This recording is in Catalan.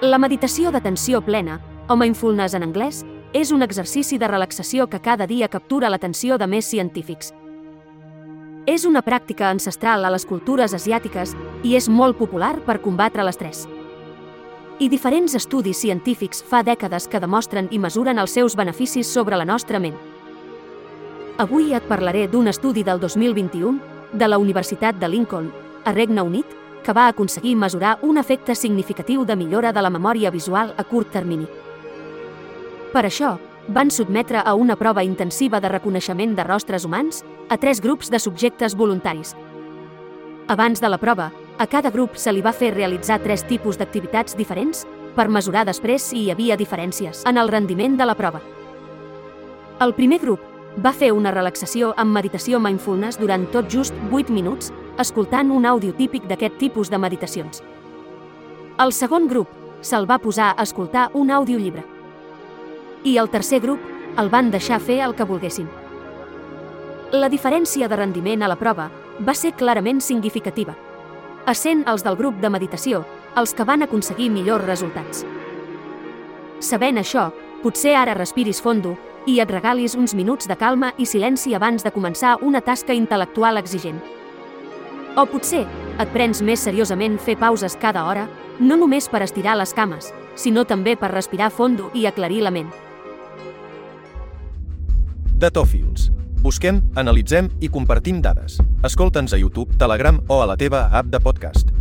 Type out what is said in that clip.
La meditació d'atenció plena, o mindfulness en anglès, és un exercici de relaxació que cada dia captura l'atenció de més científics. És una pràctica ancestral a les cultures asiàtiques i és molt popular per combatre l'estrès. I diferents estudis científics fa dècades que demostren i mesuren els seus beneficis sobre la nostra ment. Avui et parlaré d'un estudi del 2021 de la Universitat de Lincoln, a Regne Unit, que va aconseguir mesurar un efecte significatiu de millora de la memòria visual a curt termini. Per això, van sotmetre a una prova intensiva de reconeixement de rostres humans a tres grups de subjectes voluntaris. Abans de la prova, a cada grup se li va fer realitzar tres tipus d'activitats diferents per mesurar després si hi havia diferències en el rendiment de la prova. El primer grup va fer una relaxació amb meditació mindfulness durant tot just 8 minuts, escoltant un àudio típic d'aquest tipus de meditacions. El segon grup se'l va posar a escoltar un audiollibre. I el tercer grup el van deixar fer el que volguessin. La diferència de rendiment a la prova va ser clarament significativa, essent els del grup de meditació els que van aconseguir millors resultats. Sabent això, potser ara respiris fondo i et regalis uns minuts de calma i silenci abans de començar una tasca intel·lectual exigent. O potser et prens més seriosament fer pauses cada hora, no només per estirar les cames, sinó també per respirar fondo i aclarir la ment. Datòfils. Busquem, analitzem i compartim dades. Escolta'ns a YouTube, Telegram o a la teva app de podcast.